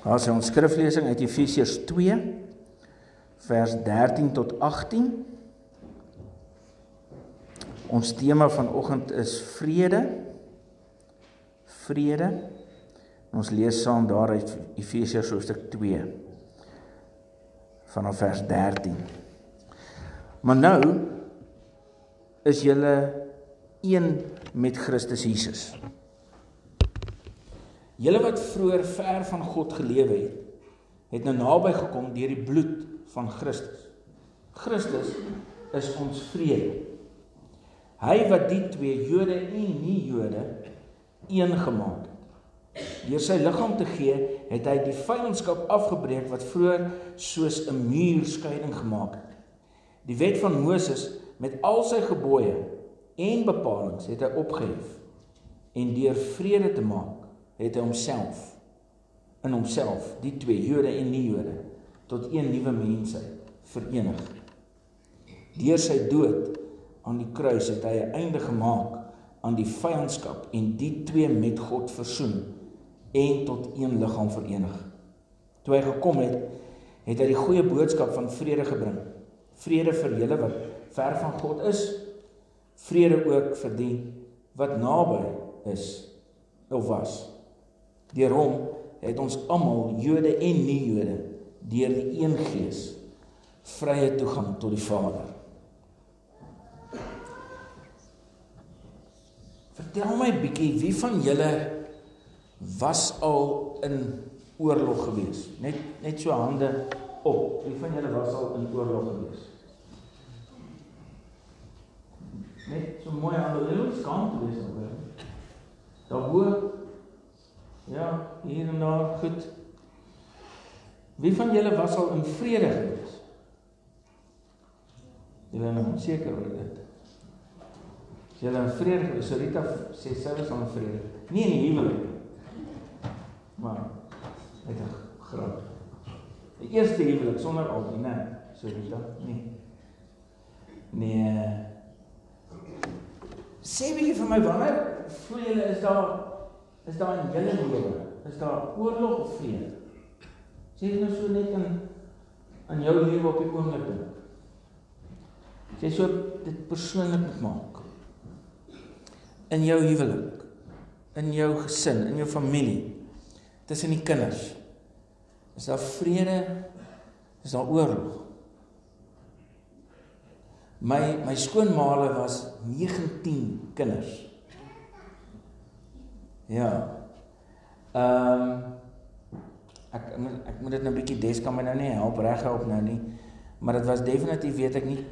Daar is ons skriflesing uit Efesiërs 2 vers 13 tot 18. Ons tema vanoggend is vrede. Vrede. Ons lees saam daar uit Efesiërs hoofstuk 2 vanaf vers 13. Maar nou is julle een met Christus Jesus. Julle wat vroeër ver van God gelewe het, het nou naby gekom deur die bloed van Christus. Christus is ons vrede. Hy wat die twee Jode en nie Jode een gemaak het. Deur sy liggaam te gee, het hy die vyandskap afgebreek wat vroeër soos 'n muur skeiding gemaak het. Die wet van Moses met al sy gebooie en bepalinge het hy opgehef en deur vrede te maak het hy homself in homself die twee Jode en nie Jode tot een nuwe mensheid verenig. Deur sy dood aan die kruis het hy 'n einde gemaak aan die vyandskap en die twee met God versoen en tot een liggaam verenig. Toe hy gekom het, het hy die goeie boodskap van vrede gebring. Vrede vir julle wat ver van God is, vrede ook vir die wat naby is of was. Deur hom het ons almal, Jode en nie-Jode, deur die een Gees vrye toegang tot die Vader. Vertel my bietjie, wie van julle was al in oorlog gewees? Net net so hande op. Wie van julle was al in oorlog gewees? Net so mooi hande, is kan toe wees op. Daarbo Ja, hier en daar, goed. Wie van julle was al in vrede gewees? Julle nou seker oor dit. As julle in vrede gewees, so Rita sê sy was al in vrede. Nie in die huwelik nie. Maar met 'n graad. Die eerste huwelik sonder al né? So Rita, nee. Nee. Sê bietjie vir my wanneer voel julle is daar Is daar in julle lewe, is daar oorlog of vrede? Sê dit nou so net in aan jou lewe op die oomblik dink. Sê so dit persoonlik maak. In jou huwelik, in jou gesin, in jou familie, tussen die kinders. Is daar vrede? Is daar oorlog? My my skoonmaale was 19 kinders. Ja. Ehm um, ek ek moet dit nou 'n bietjie des kan my nou nie help reghelp nou nie. Maar dit was definitief weet ek nie.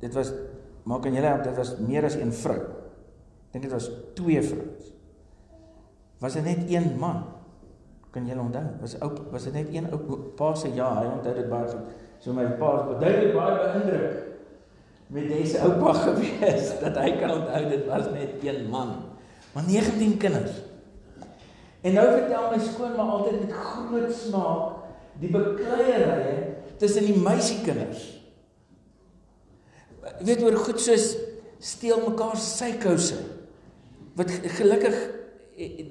Dit was maak aan julle help dit was meer as een vrou. Ek dink dit was twee vrouens. Was dit net een man? Kan jy onthou? Was ou was dit net een ou pa se ja, hy onthou dit baie goed. So my pa is baie baie beïndruk met dese oupa gewees dat hy kan onthou dit was net een man. Maar 19 kinders. En nou vertel my skoonma altyd met groot smaak die bekleierye tussen die meisiekinders. Jy weet oor goed soos steel mekaar se sykouse. Wat gelukkig eh,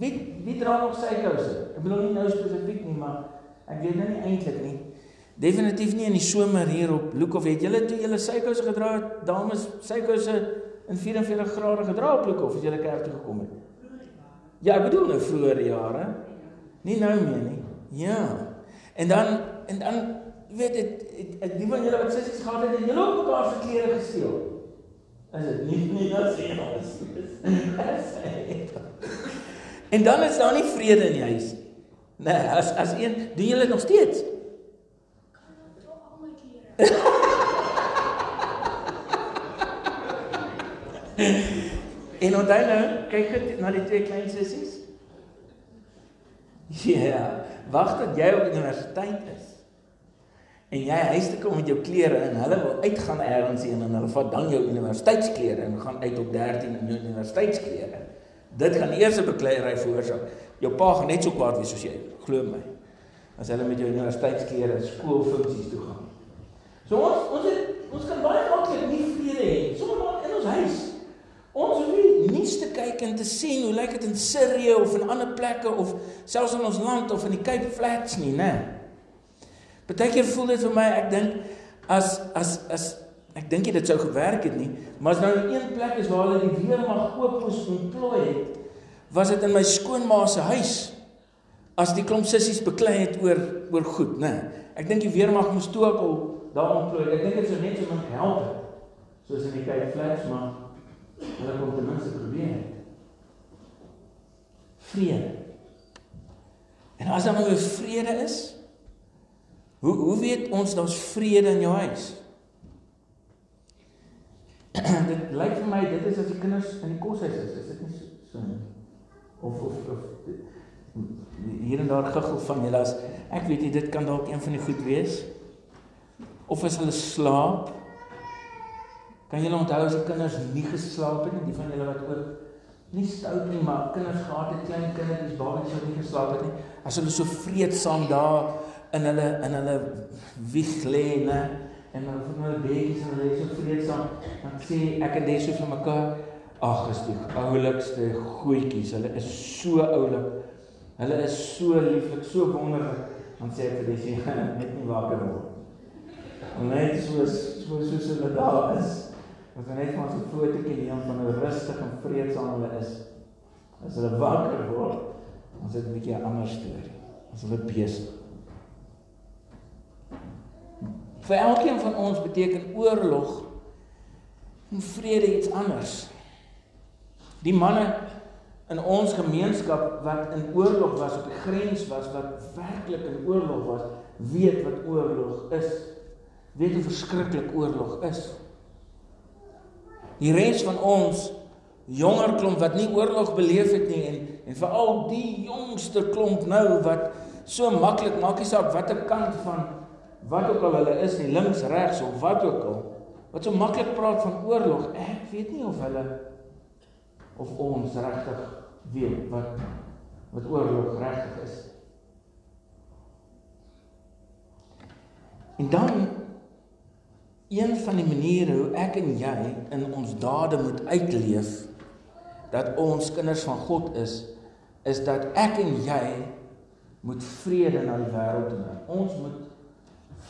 wie wie dra nog sykouse? Ek bedoel nie nou spesifiek nie, maar ek weet nou nie eintlik nie. Definitief nie in die somer hier op Loekhof het julle toe julle sykouse gedra dames sykouse in 44 grade gedra op Loekhof as julle kerk toe gekom het. Ja, ek bedoel nou vroeër jare. Nie nou meer nie. Ja. En dan en dan weet dit ek die van julle wat sissies gehad het, het julle ook mekaar se klere gesteel. Is dit nie nie dat sê ons. En dan is daar nie vrede in die huis nie. Nee, as as een doen julle nog steeds. En onthou nou, kyk net na die twee klein sissies. Ja, yeah, wag tot jy op universiteit is. En jy huis toe kom met jou klere en hulle wil uitgaan eers en hulle vat dan jou universiteitsklere en gaan uit op 13 in jou universiteitsklere. Dit gaan eers 'n bekleierery veroorsaak. Jou pa gaan net so kwaad wees soos jy, glo my. As hulle met jou universiteitsklere skoolfunksies toe gaan. So ons ons het, ons kan baie maklik nie vrede hê sommer maar in ons huis. Ons hoef nie, te kyk en te sien hoe lyk dit in Sirië of in ander plekke of selfs in ons land of in die Cape Flats nie, né? Partykeer voel dit vir my ek dink as as as ek dink dit sou gewerk het nie, maar as nou in een plek is waar hulle die weermag oop moes ontplooi het, was dit in my skoonma se huis. As die klomp sissies beklei het oor oor goed, né? Ek dink die weermag moes toe ook al daar ontplooi. Ek dink dit sou net so min help soos in die Cape Flats, maar hulle kon ten minste probeer. Vrede. En as daar nou vrede is, hoe hoe weet ons daar's vrede in jou huis? dit lyk vir my dit is as die kinders in die koshuis is, is dit nie so, so nie? Of of of hier en daar giggel van julle as ek weet nie dit kan dalk een van die goed wees. Of as hulle slaap Kan julle onthou as die kinders nie geslaap het nie, die van julle wat ook nie stout nie, maar kinders gehad het, klein kindertjies, babatjies wat nie geslaap het nie, as hulle so vreedsaam daar in hulle in hulle wieg lê, né? En dan van hulle beetjies en hulle is so vreedsaam, dan sê ek en dis so vir mekaar, ag, is die oulikste goetjies. Hulle is so oulik. Hulle is so lieflik, so wonderlik. Dan sê ek vir dis net nie wakker word. Net soos soos soos hulle daar is. Ons het net vir ons 'n fotootjie neem van hoe rustig en vreedsaam hulle is. As hulle wakker word, ons het 'n bietjie 'n ander storie. As hulle besig. Vir elkeen van ons beteken oorlog en vrede iets anders. Die manne in ons gemeenskap wat in oorlog was, op die grens was, wat werklik in oorlog was, weet wat oorlog is. Weet hoe verskriklik oorlog is. Die res van ons jonger klomp wat nie oorlog beleef het nie en en veral die jongste klomp nou wat so maklik maak nie saak watter kant van wat ook al hulle is nie links regs of wat ook al wat so maklik praat van oorlog ek weet nie of hulle of ons regtig weet wat wat oorlog regtig is. En dan een van die maniere hoe ek en jy in ons dade moet uitleef dat ons kinders van God is, is dat ek en jy moet vrede na die wêreld bring. Ons moet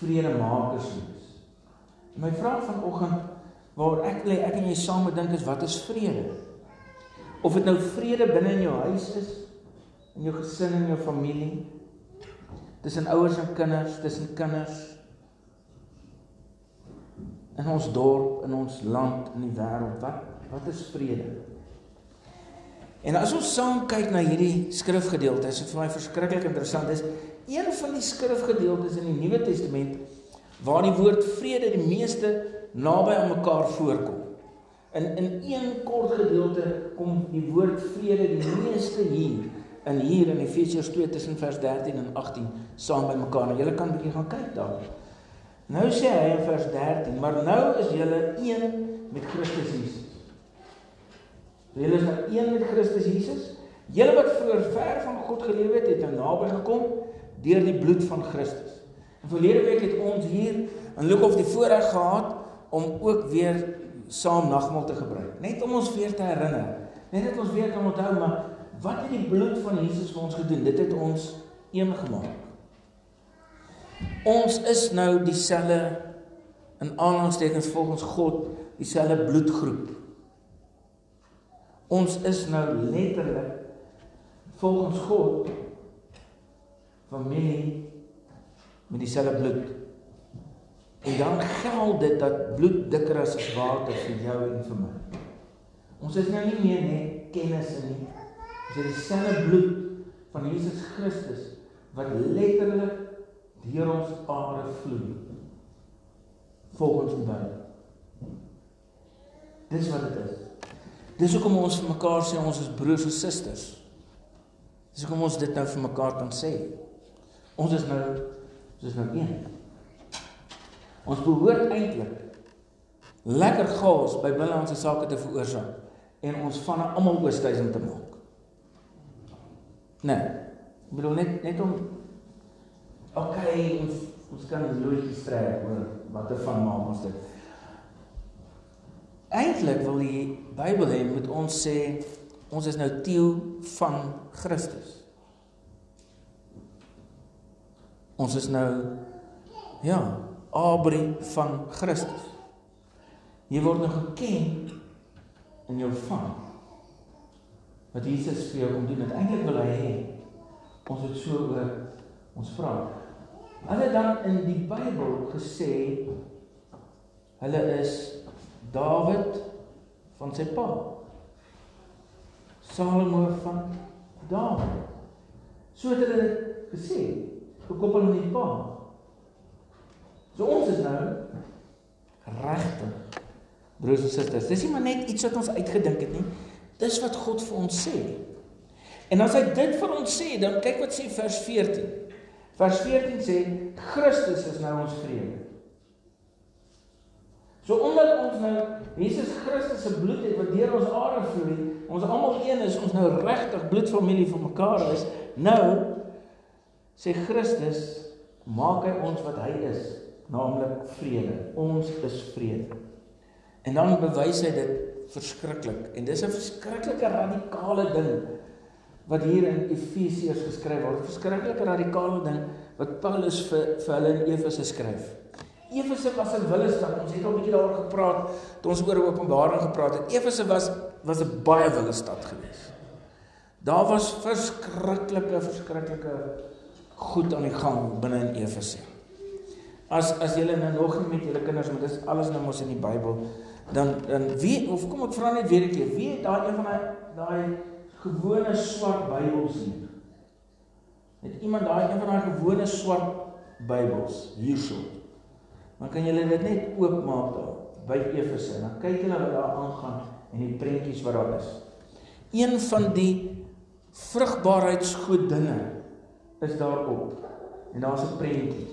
vredemakers wees. My vraag vanoggend waar ek lê, ek en jy saam dink is wat is vrede? Of dit nou vrede binne in jou huis is, in jou gesin en jou familie, tussen ouers en kinders, tussen kinders, in ons dorp, in ons land, in die wêreld. Wat wat is vrede? En as ons saam kyk na hierdie skrifgedeelte, is dit vir my verskriklik interessant. Dis een van die skrifgedeeltes in die Nuwe Testament waar die woord vrede die meeste naby aan mekaar voorkom. In in een kort gedeelte kom die woord vrede die meeste hier in hier in Efesiërs 2 tussen vers 13 en 18 saam by mekaar. Nou julle kan 'n bietjie gaan kyk daar. Nou sê hy in vers 13, maar nou is julle een met Christus Jesus. Julle is nou een met Christus Jesus. Julle wat vroeër ver van God geleef het, het nou naby gekom deur die bloed van Christus. En verlede week het ons hier in Lukas die voorreg gehad om ook weer saam nagmaal te gebruik, net om ons weer te herinner. Net dat ons weer kan onthou maar wat het die bloed van Jesus vir ons gedoen? Dit het ons een gemaak. Ons is nou dieselfde in aanhalingstekens volgens God dieselfde bloedgroep. Ons is nou letterlik volgens God familie met dieselfde bloed. En dan geld dit dat bloed dikker as water vir jou en vir my. Ons is nou nie meer net kennisse nie. Ons het dieselfde bloed van Jesus Christus wat letterlik deur ons are vloei volgens Bybel. Dis wat dit is. Dis hoekom ons vir mekaar sê ons is broers en susters. Dis hoekom ons dit nou vir mekaar kan sê. Ons is nou ons is nou een. Ons behoort eintlik lekker gaas by binnelandse sake te veroorsaak en ons van almal oosthuising te maak. Nee. Ek bedoel net net om OK, ons ons kan loetjies trek oor watter van maak ons dit. Eintlik wil die Bybel hê moet ons sê ons is nou deel van Christus. Ons is nou ja, abri van Christus. Jy word nou geken in jou van wat Jesus vir jou kom doen. Eintlik wil hy hê ons het so oor ons vra. Hulle dan in die Bybel gesê hulle is Dawid van sy pa. Salomo van Dawid. So het hulle gesê, gekoppel aan die pa. So ons is nou regtig broers en susters. Dis nie maar net iets wat ons uitgedink het nie. Dis wat God vir ons sê. En as hy dit vir ons sê, dan kyk wat sê vers 14. Vers 14 sê Christus is nou ons vrede. So omdat ons nou Jesus Christus se bloed het wat deur ons are vloei, ons almal een is, ons nou regtig bloedfamilie vir mekaar is. Nou sê Christus maak hy ons wat hy is, naamlik vrede. Ons is vrede. En dan bewys hy dit verskriklik. En dis 'n verskriklike radikale ding wat hier in Efesiërs geskryf word. Verskriklike radikale ding wat Paulus vir vir hulle in Efese skryf. Efese was 'n willestad. Ons het al 'n bietjie daaroor gepraat toe ons oor Openbaring gepraat het. Efese was was 'n baie willestad geweest. Daar was verskriklike verskriklike goed aan die gang binne in Efese. As as julle nou nog nie met julle kinders, maar dis alles nou mos in die Bybel, dan dan wie of kom ek vra net weer 'n keer, wie het daai een van daai daai gewone swart Bybels hier? Het iemand daai een van daai gewone swart Bybels hierso? dan kan julle dit net oopmaak daar by Efese. Dan kyk julle wat daar aangaan en die prentjies wat daar is. Een van die vrugbaarheidsgodinne is daarop. En daar's 'n prentjie.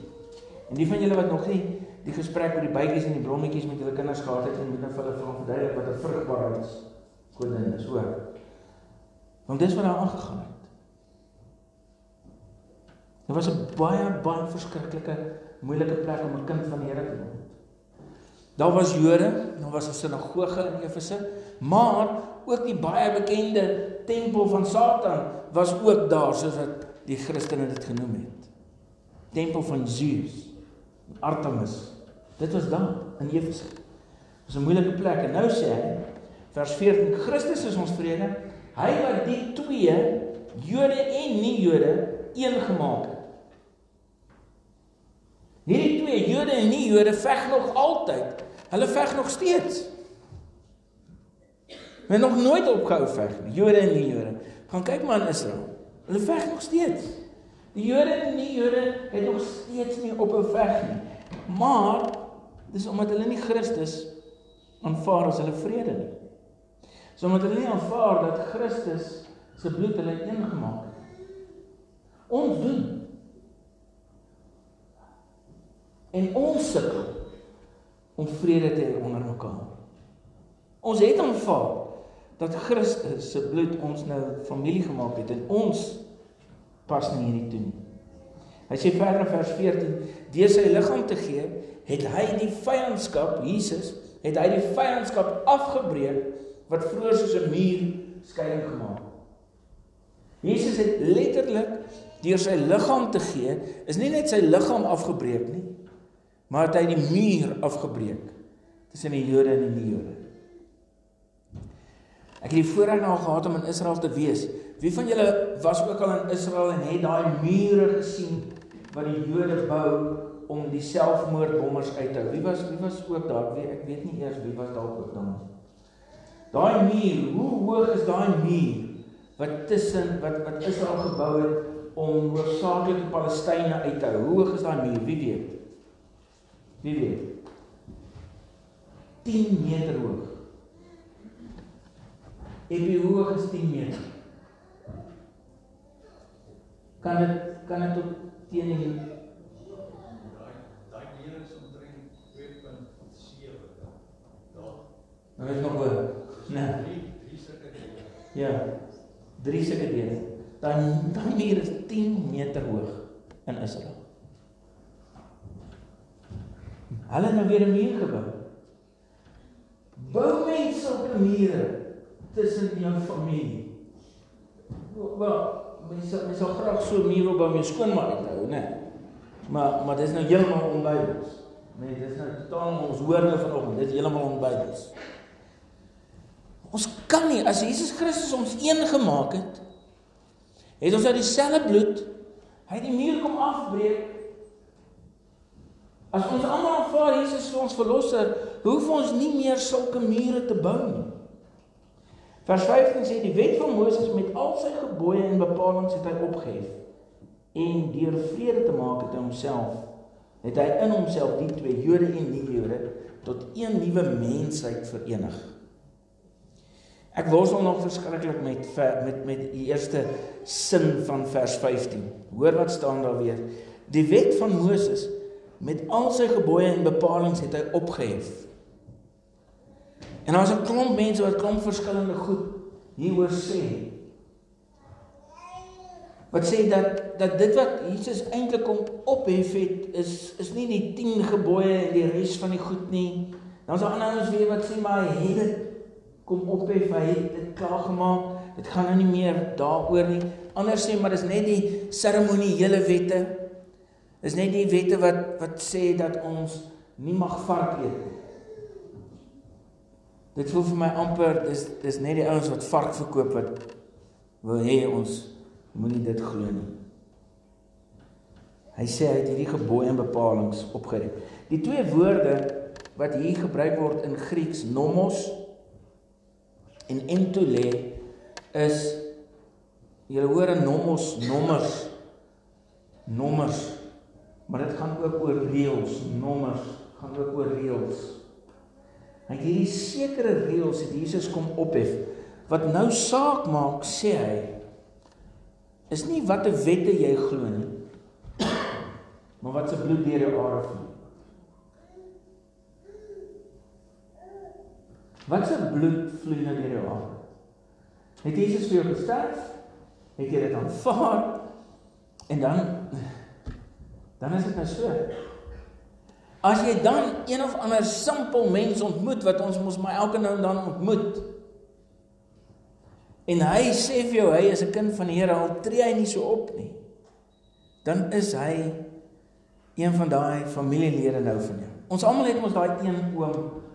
En die van julle wat nog nie die gesprek oor die bytjies en die blommetjies met julle kinders gehad het, moet nou vir hulle vra verduidelik wat 'n vrugbaarheidsgodin is, hoor. Want dis wat daar aangegaan het. Dit was 'n baie baie verskriklike moeilike plek om 'n kind van die Here te word. Daar was Jode, daar was 'n sinagoge in Efese, maar ook die baie bekende tempel van Satan was ook daar soos wat die Christene dit genoem het. Tempel van Zeus, Artemis. Dit was daar in Efese. Dit was 'n moeilike plek en nou sê hy vers 14 Christus is ons vrede. Hy wat die twee Jode en nie Jode een gemaak het. Hierdie twee Jode en nie Jode veg nog altyd. Hulle veg nog steeds. Men nog nooit opgehou veg nie. Jode en nie Jode. Gaan kyk maar in Israel. Hulle veg nog steeds. Die Jode en nie Jode het nog steeds nie ophou veg nie. Maar dis omdat hulle nie Christus aanvaar as hulle vrede nie. So omdat hulle nie aanvaar dat Christus se bloed hulle een gemaak het. Ons doen En ons sukkel om vrede te hê onder mekaar. Ons het aanvaar dat Christus se bloed ons nou familie gemaak het en ons pas nie hierdie toe nie. Hy sê verder in vers 14: "Deur sy liggaam te gee, het hy die vyandskap, Jesus, het hy die vyandskap afgebreek wat vroeër soos 'n muur skeiding gemaak het." Jesus het letterlik deur sy liggaam te gee, is nie net sy liggaam afgebreek nie, maar het hy die muur afgebreek tussen die Jode en die nie-Jode. Ek het die voorreg nou gehad om in Israel te wees. Wie van julle was ook al in Israel en het daai mure gesien wat die Jode bou om die selfmoordbommers uit te hou? Wie was wie was ook daar? Weet, ek weet nie eers wie was daar ook dan. Daai muur, hoe hoog is daai muur wat tussen wat wat Israel gebou het om hoofsaaklik die Palestynë uit te hou? Hoe hoog is daai muur? Wie weet? Wie weet? 10 meter hoog. En wie hoog is 10 meter? Kan dit kan dit tot teen die daai dier is omtrent 2.7 daar. Nou is nog hoor. Nee. Diere. Ja. Drie sulke diere. Dan daai muur is 10 meter hoog in Israel. Hulle het nou weer 'n muur gebou. Bou mense sulke mure tussen jou familie. Wel, mense mense sal graag so mure by my skoonma uithou, né? Maar maar dis nou heeltemal onbybels. Nee, dis nou totaal ons hoor nou vanoggend, dis heeltemal onbybels. Ons kan nie as Jesus Christus ons een gemaak het, het ons uit dieselfde bloed hy die muur kom afbreek. As ons almal aanvaar Jesus vir ons verlosser, hoef ons nie meer sulke mure te bou nie. Vers 15 sê die wet van Moses met al sy gebooie en bepalinge het hy opgehef en deur vrede te maak het hy homself het hy in homself die twee Jode en nie-Jode tot een nuwe mensheid verenig. Ek worstel nog verskriklik met met met die eerste sin van vers 15. Hoor wat staan daar weer. Die wet van Moses met al sy gebooie en bepalinge het hy opgehef. En daar's 'n klomp mense wat klomp verskillende goed hieroor sê. Wat sê dat dat dit wat Jesus eintlik kom ophef het is is nie die 10 gebooie en die res van die goed nie. Dan's daar ander ons weer wat sê maar hy het dit kom ophef, hy het dit klaar gemaak. Dit gaan nou nie meer daaroor nie. Anders sê maar dis net die seremoniele wette. Dis net die wette wat wat sê dat ons nie mag vark eet nie. Dit voel vir my amper dis dis net die ouens wat vark verkoop wat wil hê ons moenie dit glo nie. Hy sê hy het hierdie gebooie en bepalinge opgerig. Die twee woorde wat hier gebruik word in Grieks nomos en entole is jy hoor 'n nomos nommers nommers maar dit gaan ook oor reëls nommers gaan ook oor reëls. Hy hierdie sekere reëls het Jesus kom ophef. Wat nou saak maak sê hy is nie watter wette jy glo nie maar wat se bloed deur jou are vloei Wat se bloed vloei nou deur jou hare? Het Jesus vir jou gesterf? Het jy dit aanvaar? En dan dan is dit nou so. As jy dan een of ander simpel mens ontmoet wat ons mos maar elke nou en dan ontmoet. En hy sê vir jou hy is 'n kind van die Here al tree hy nie so op nie. Dan is hy een van daai familielede nou van jou. Ons almal het mos daai een oom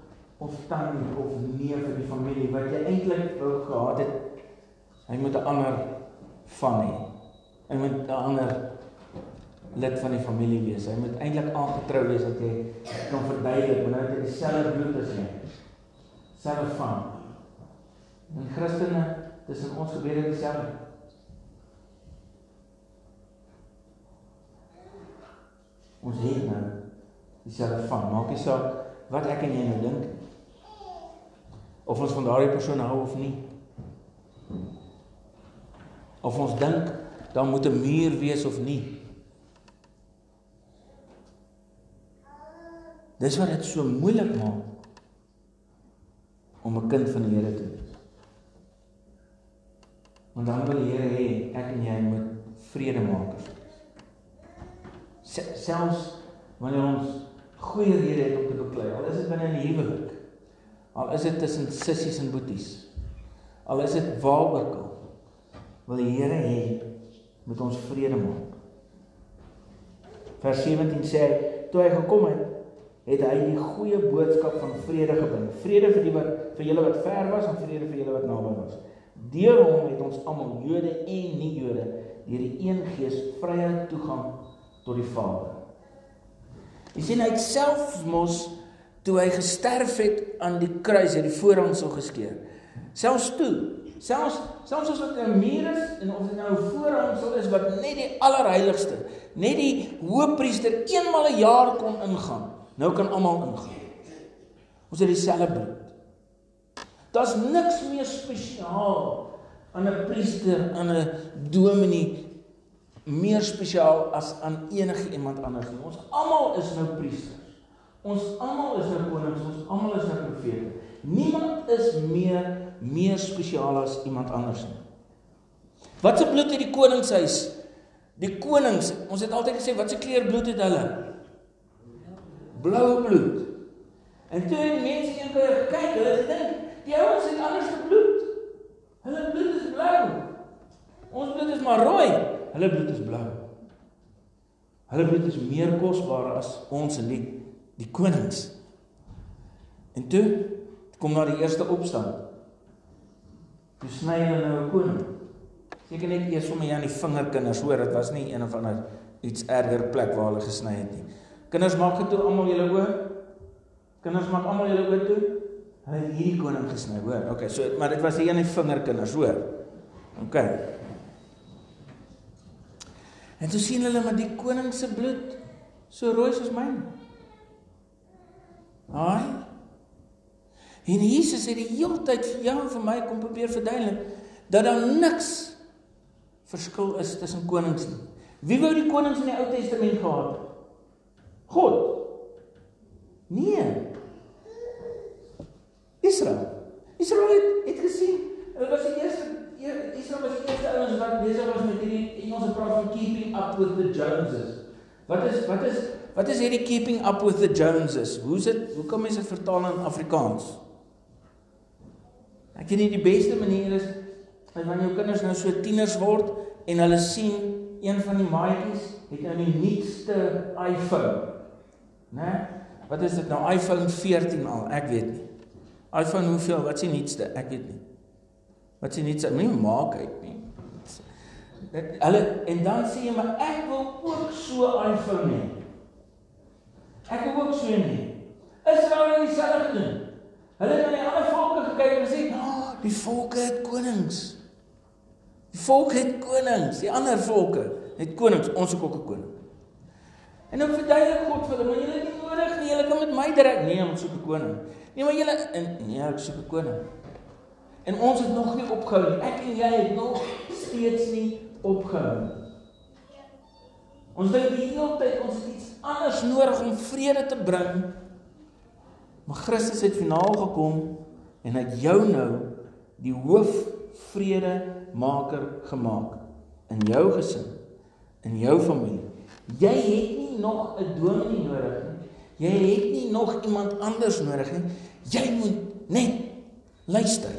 of tannie of neef in die familie wat jy eintlik wou gehad het hy moet 'n ander van hê. Hy moet 'n ander lid van die familie wees. Hy moet eintlik aangetrou wees dat jy kan verduidelik maar nou het hy dieselfde bloed as jy. Selfs van. En Christene, tussen ons gebeur dit dieselfde. Ons het nou dieselfde van. Maak nie saak wat ek en jy nou dink of ons van daardie persoon hou of nie. Of ons dink daar moet 'n muur wees of nie. Dis wat dit so moeilik maak om 'n kind van die Here te wees. Want dan wil die Here hê ek en jy moet vredemakers wees. Selfs wanneer ons goeie rede het om te beklei, al is dit binne 'n huwelik. Al is dit tussen sissies en boeties. Al is dit waar ook al. Wil die Here hê met ons vrede maak. Vers 17 sê toe hy gekom het, het hy die goeie boodskap van vrede gebring. Vrede vir die wat vir julle wat ver was en vrede vir julle wat naby was. Deur hom het ons almal Jode en nie-Jode deur die een Gees vrye toegang tot die Vader. Jy sien hy self mos toe hy gesterf het aan die kruis het die voorhangsel geskeur. Selfs toe, selfs selfs as dit 'n muur is en ons het nou 'n voorhangsel is wat net die allerheiligste, net die hoëpriester eenmal 'n jaar kon ingaan. Nou kan almal ingaan. Ons het dieselfde bloed. Daar's niks meer spesiaal aan 'n priester, aan 'n dominee meer spesiaal as aan enige iemand anders. Ons almal is nou priesters. Ons almal is nou konings, ons almal is nou profete. Niemand is meer meer spesiaal as iemand anders nie. Wat se bloed het die koningshuis? Die konings, ons het altyd gesê wat se kleur bloed het hulle? Blou bloed. En toe het mense een keer gekyk, hulle gedink, die ouens het anders gebloed. Hulle bloed is blou. Ons bloed is maar rooi. Hulle bloed is blou. Hulle bloed is meer kosbaar as ons en die die konings. En toe kom daar die eerste opstand. Toe sny hulle nou 'n koning. Seker net eers my aan die vingerkinders hoor, dit was nie een of ander iets erger plek waar hulle gesny het nie. Kinders maak dit toe almal julle oë. Kinders maak almal julle oë toe. Hulle het hierdie koning gesny, hoor. Okay, so maar dit was die een die vingerkinders, hoor. Okay. En toe sien hulle maar die koning se bloed so rooi soos myne. Haai. En Jesus het die hele tyd vir jou en vir my kom probeer verduidelik dat daar niks verskil is tussen konings nie. Wie wou die konings in die Ou Testament gehad? God. Nee. Israel. Israel het, het gesien, hulle was die eerste Israel was die eerste ouens wat besig was met hierdie Engelse praat van keeping up with the Joneses. Wat is wat is wat is hierdie keeping up with the Joneses? Hoe is dit? Hoe kan mense dit vertaal in Afrikaans? Ek nie die beste manier is wanneer jou kinders nou so tieners word en hulle sien een van die maatjies het nou die nuutste iPhone. Né? Wat is dit nou iPhone 14 al? Ek weet nie. iPhone hoeveel? Wat is die nuutste? Ek weet nie. Wat is die nuutste? Nie maak uit nie. Dit hulle en dan sê jy maar ek wil ook so iPhone hê. Ek wil ook so hê. Israel het dieselfde gedoen. Hulle het na die ander volke gekyk en gesê, "Ah, die volke het konings." Die volk het konings, die ander volke het konings, ons het ook 'n koning. En nou verduidelik God vir hulle, maar julle het nie nodig nie, julle kan met my direk nee, ons soek 'n koning. Nee, maar julle nee, ek soek 'n koning. En ons het nog nie opgehou nie. Ek en jy het nog steeds nie opgehou nie. Ons dink die hele tyd ons het iets anders nodig om vrede te bring. Maar Christus het finaal gekom en het jou nou die hoof vrede maker gemaak in jou gesin, in jou familie. Jy het nie nog 'n dominee nodig nie. Jy het nie nog iemand anders nodig nie. Jy moet net luister.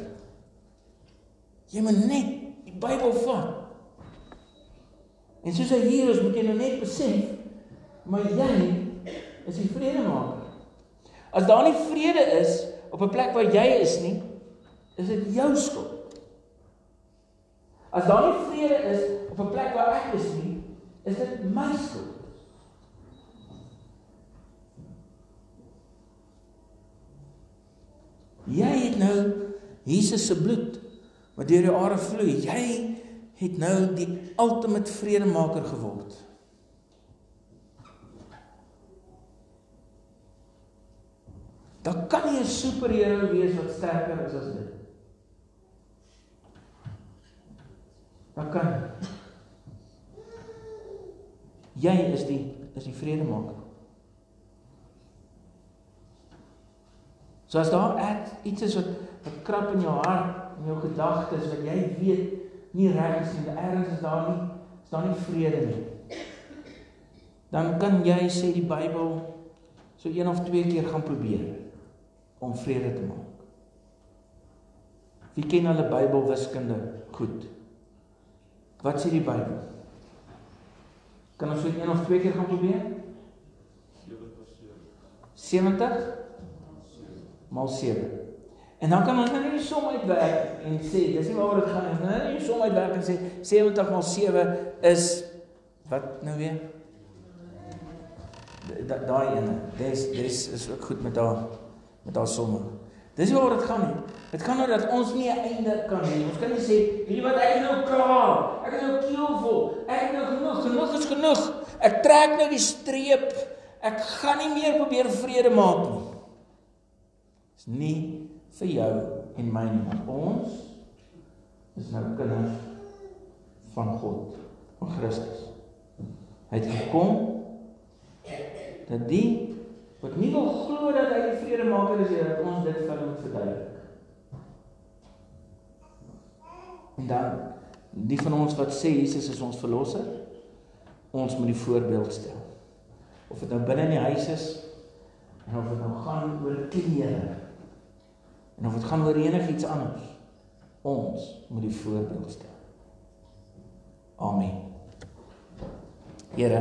Jy moet net die Bybel vat. En soos hy hier is, moet jy nou net besef, maar jy is die vredemaker. As daar nie vrede is op 'n plek waar jy is nie, is dit jou skuld. As daar nie vrede is op 'n plek waar ek is nie, is dit my skuld. Jy het nou Jesus se bloed wat deur jou are vloei. Jy het nou die ultimate vredemaker geword. Daar kan nie 'n superheld wees wat sterker is as dit. Dan kan jy is die is die vredemaker. So as daar et, iets is wat wat krap in jou hart en jou gedagtes wat jy weet nie reg is nie, ergens is daar nie is daar nie vrede nie. Dan kan jy sê die Bybel so een of twee keer gaan probeer om vrede te maak. Wie ken hulle Bybel wiskunde goed? Wat sê die Bybel? Kan ons dit een of twee keer gaan probeer? 70 maal 7. En dan kan ons nou nie som uitwerk en sê dis nie waaroor dit gaan nie. Nou nie som uitwerk en sê 70 maal 7 is wat nou weer? Daai ene. Dis dis is ook goed met daai met daai somme. Dis waaroor dit gaan nie. Dit gaan oor dat ons nie 'n einde kan hê. Ons kan nie sê, "Weet jy wat, ek nou klaar. Ek is nou keelvol. Ek het nou genoeg. Genoeg is genoeg. Ek trek nou die streep. Ek gaan nie meer probeer vrede maak nie." Dis nie vir jou en my nie, maar ons is nou kinders van God, van Christus. Hy het gekom dat die wat nie wil glo dat hy die vredemaker is, dat ons dit vir hom verduidelik. En dan die van ons wat sê Jesus is ons verlosser, ons moet die voorbeeld stel. Of dit nou binne in die huis is En of dit nou gaan oor klere en of dit gaan oor enigiets anders, ons moet die voorbeeld stel. Amen. Here